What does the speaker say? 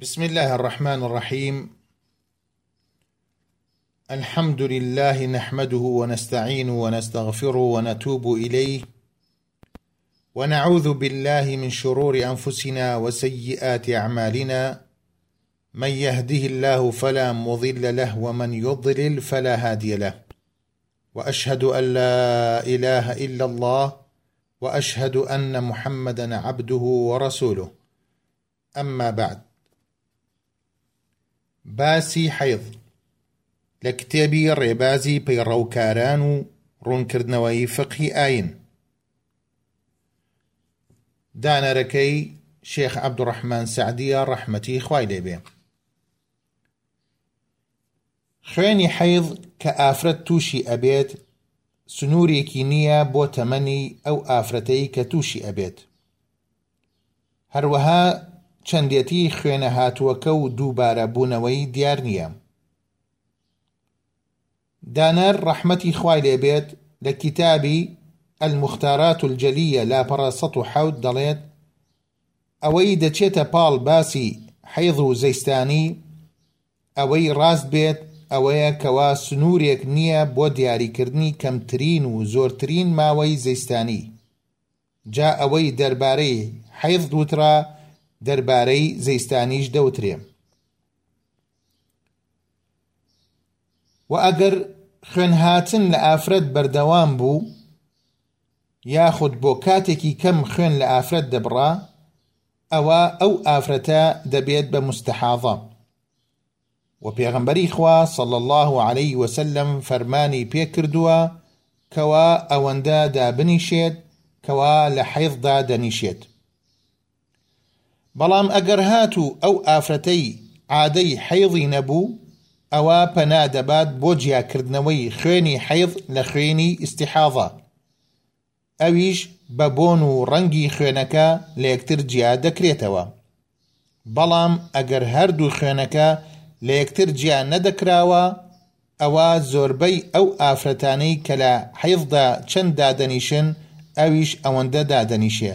بسم الله الرحمن الرحيم الحمد لله نحمده ونستعين ونستغفره ونتوب إليه ونعوذ بالله من شرور أنفسنا وسيئات أعمالنا من يهده الله فلا مضل له ومن يضلل فلا هادي له وأشهد أن لا إله إلا الله وأشهد أن محمدا عبده ورسوله اما بعد باسی حەیض لە کتێبی ڕێبازی پەیڕەوکاران و ڕوونکردنەوەی فقهی ئاین دانەرەکەی شێخ عەبدوڕەحمان سەعدیە ڕەحمەتی خوای لێبێ خوێنی حەیض کە ئافرەت تووشی ئەبێت سنوورێکی نییە بۆ تەمەنی ئەو ئافرەتەی کە تووشی ئەبێت هەروەها چەندێتی خوێنە هاتووەکە و دووبارە بوونەوەی دیار نییە. دانەر ڕەحمەتی خوای لێبێت لە کتابی المختارات الجلیە لاپەڕە 1970 دەڵێت ئەوەی دەچێتە پاڵ باسی حەیض و زەیستانی ئەوەی ڕاست بێت ئەوەیە کەوا سنوورێک نییە بۆ دیاریکردنی کەمترین و زۆرترین ماوەی زەیستانی جا ئەوەی دەربارەی حەیض وترا دەربارەی زیستانیش دەوترێ و ئەگەر خوێنهاتن لە ئافرەت بەردەوام بوو یاخود بۆ کاتێکی کەم خوێن لە ئافرەت دەبڕا ئەوە ئەو ئافرەتە دەبێت بە مستەحاضە وە پێغەمبەری خوا صلی اللە علیە وسلم فەرمانی پێ کردووە کەوا ئەوەندە دابنیشێت کەوا لە حەیضدا دەنیشێت بەڵام ئەگەر هاتوو ئەو ئافرەتەی عادەی حەیضی نەبوو ئەوە پەنا دەبات بۆ جیاکردنەوەی خوێنی حەیض لە خوێنی ئیستیحاضە ئەویش بە بۆن و ڕەنگی خوێنەکە لە یەکتر جیا دەکرێتەوە. بەڵام ئەگەر هەردوو خوێنەکە لە یەکتر جیا نەدەکراوە ئەوا زۆربەی ئەو ئافرەتانەی کە لە حەیزدا چەند دادەنیشن ئەویش ئەوەندە دادەنیشێ